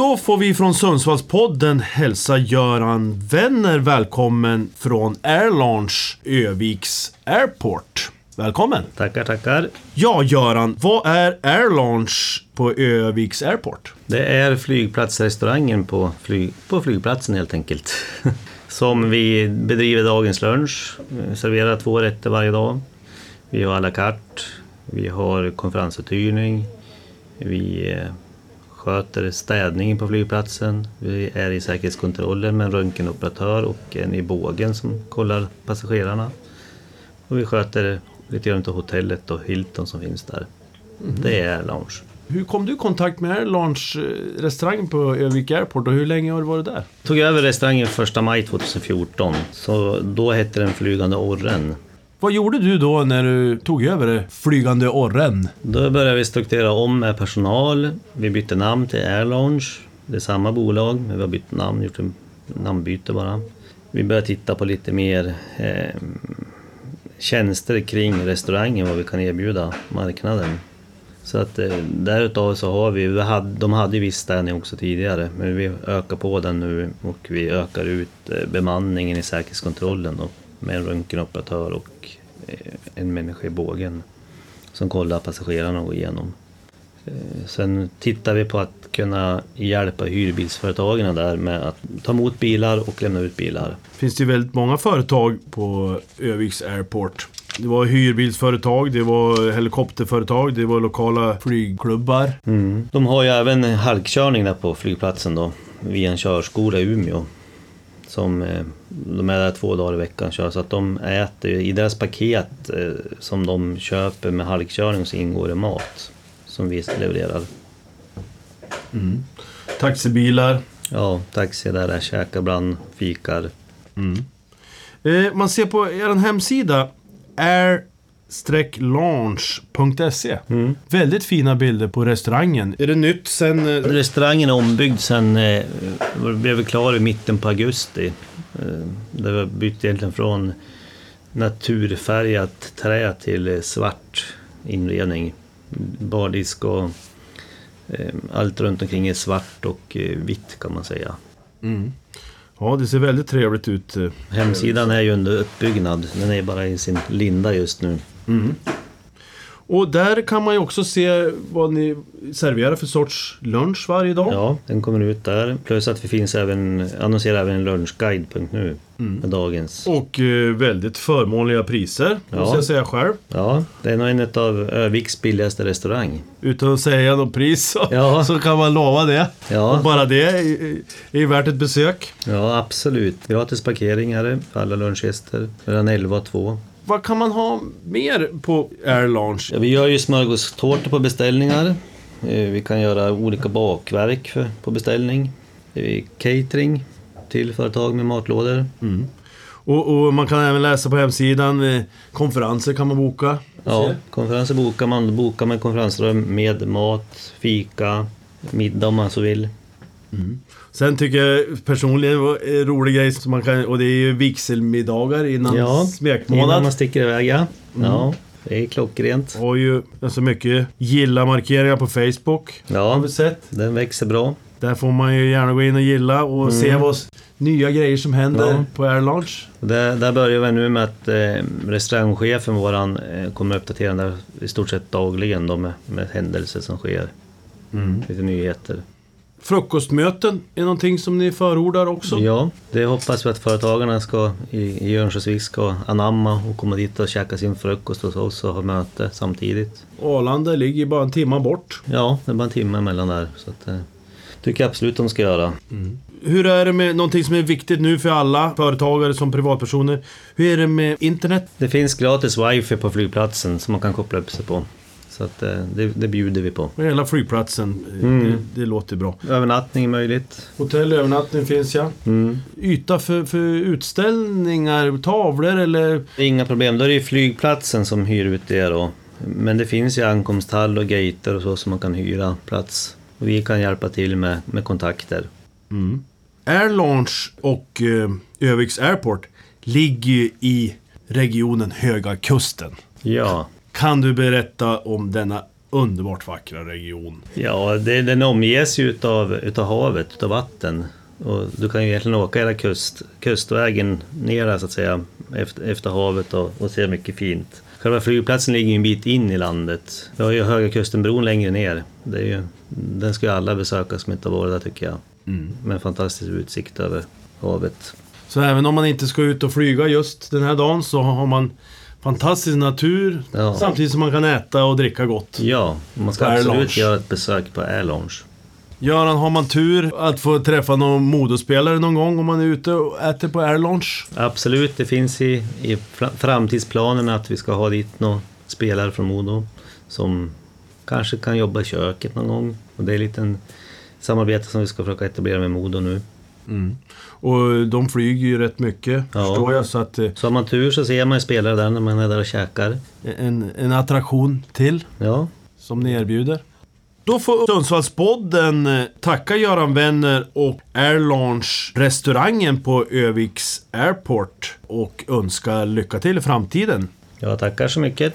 Då får vi från Sundsvallspodden hälsa Göran Wenner välkommen från Air Launch Öviks Airport. Välkommen! Tackar, tackar. Ja, Göran, vad är Air Launch på Öviks Airport? Det är flygplatsrestaurangen på, flyg, på flygplatsen helt enkelt. Som vi bedriver dagens lunch, Vi serverar två rätter varje dag. Vi har à la carte, vi har konferensuthyrning, vi eh, sköter städningen på flygplatsen. Vi är i säkerhetskontrollen med en röntgenoperatör och en i bågen som kollar passagerarna. Och vi sköter lite grann av hotellet och Hilton som finns där. Mm. Det är lounge. Hur kom du i kontakt med Lounge restaurangen på Övik Airport och hur länge har du varit där? Tog över restaurangen 1 maj 2014. Så då hette den Flygande Orren. Vad gjorde du då när du tog över Flygande Orren? Då började vi strukturera om med personal. Vi bytte namn till Air Lounge. Det är samma bolag, men vi har bytt namn, gjort en namnbyte bara. Vi började titta på lite mer eh, tjänster kring restaurangen, vad vi kan erbjuda marknaden. Så att eh, därutav så har vi, vi hade, de hade ju viss städning också tidigare, men vi ökar på den nu och vi ökar ut eh, bemanningen i säkerhetskontrollen och med en röntgenoperatör och eh, en människa i bågen som kollar passagerarna och går igenom. Sen tittar vi på att kunna hjälpa hyrbilsföretagen där med att ta emot bilar och lämna ut bilar. Finns det väldigt många företag på Öviks Airport. Det var hyrbilsföretag, det var helikopterföretag, det var lokala flygklubbar. Mm. De har ju även halkkörning där på flygplatsen då, via en körskola i Umeå. Som, eh, de är där två dagar i veckan kör, så att de äter i deras paket eh, som de köper med halkkörning så ingår det mat som vi levererar. Mm. Taxibilar? Ja, taxi där jag käkar ibland, fikar. Mm. Eh, man ser på er hemsida air-launch.se. Mm. Väldigt fina bilder på restaurangen. Är det nytt sen... Eh... Restaurangen är ombyggd sen... Eh, blev klar i mitten på augusti. Eh, det var bytt egentligen från naturfärgat trä till eh, svart inredning. Bardisk och eh, allt runt omkring är svart och eh, vitt kan man säga. Mm. Ja, det ser väldigt trevligt ut. Eh. Hemsidan är ju under uppbyggnad. Den är bara i sin linda just nu. Mm. Och där kan man ju också se vad ni serverar för sorts lunch varje dag. Ja, den kommer ut där. Plus att vi finns även, annonserar även en lunchguide.nu mm. med dagens. Och eh, väldigt förmånliga priser, ja. måste jag säga själv. Ja, det är nog en av Öviks billigaste restaurang. Utan att säga något pris så, ja. så kan man lova det. Ja. Och bara det är, är värt ett besök. Ja, absolut. Gratis parkering är det för alla lunchgäster mellan 11 och 2 vad kan man ha mer på Air Lounge? Ja, vi gör ju smörgåstårtor på beställningar. Eh, vi kan göra olika bakverk för, på beställning. Catering till företag med matlådor. Mm. Och, och, man kan även läsa på hemsidan, eh, konferenser kan man boka. Ja, konferenser bokar man. Då bokar man konferensrum med mat, fika, middag om man så vill. Mm. Sen tycker jag personligen en rolig grej som man kan, och det är ju vigselmiddagar innan ja, smekmånad. innan man sticker iväg ja. Mm. ja. Det är klockrent. Har ju alltså mycket gilla-markeringar på Facebook. Ja, har vi sett. den växer bra. Där får man ju gärna gå in och gilla och mm. se vad nya grejer som händer ja. på Air Launch. Där, där börjar vi nu med att eh, restaurangchefen våran eh, kommer uppdatera där i stort sett dagligen då med, med händelser som sker. Mm. Lite nyheter. Frukostmöten är någonting som ni förordar också? Ja, det hoppas vi att företagarna ska, i, Örnsköldsvik ska anamma och komma dit och käka sin frukost hos oss och ha möte samtidigt. Arlanda ligger bara en timme bort. Ja, det är bara en timme emellan där. Så att, eh, tycker jag absolut de ska göra. Mm. Hur är det med någonting som är viktigt nu för alla företagare som privatpersoner? Hur är det med internet? Det finns gratis wifi på flygplatsen som man kan koppla upp sig på. Så att, eh, det, det bjuder vi på. hela flygplatsen, eh, mm. det, det, låter bra. Övernattning är möjligt. Hotell övernattning finns ja. Mm. Yta för, för utställningar, tavlor eller? Inga problem, då är det ju flygplatsen som hyr ut det då. Men det finns ju ankomsthall och gater och så som man kan hyra plats. Och vi kan hjälpa till med, med kontakter. Mm. Air Launch och eh, Öviks Airport ligger ju i regionen Höga Kusten. Ja. Kan du berätta om denna underbart vackra region. Ja, det, den omges ju utav, utav havet, utav vatten. Och du kan ju egentligen åka hela kust, kustvägen ner så att säga efter, efter havet och, och se mycket fint. Själva flygplatsen ligger ju en bit in i landet. Vi har ju Höga Kustenbron längre ner. Det är ju, den ska ju alla besöka som inte har varit där tycker jag. Mm. Med en fantastisk utsikt över havet. Så även om man inte ska ut och flyga just den här dagen så har man fantastisk natur Ja. samtidigt som man kan äta och dricka gott. Ja, man ska absolut göra ett besök på Air Lounge. Göran, har man tur att få träffa någon modospelare någon gång om man är ute och äter på Air Lounge? Absolut, det finns i, i fra- framtidsplanerna att vi ska ha dit några spelare från Modo som kanske kan jobba i köket någon gång. Och det är lite en samarbete som vi ska försöka etablera med Modo nu. Och de flyger ju rätt mycket, Ja. förstår jag. Så att eh, Så har man tur så ser man ju spelare där när man är där och käkar. en, en attraktion till Ja, som ni erbjuder. Då får Sundsvallspodden eh, tacka Göran Wenner och Air Lounge restaurangen på Öviks Airport och önska lycka till i framtiden. jag tackar så mycket.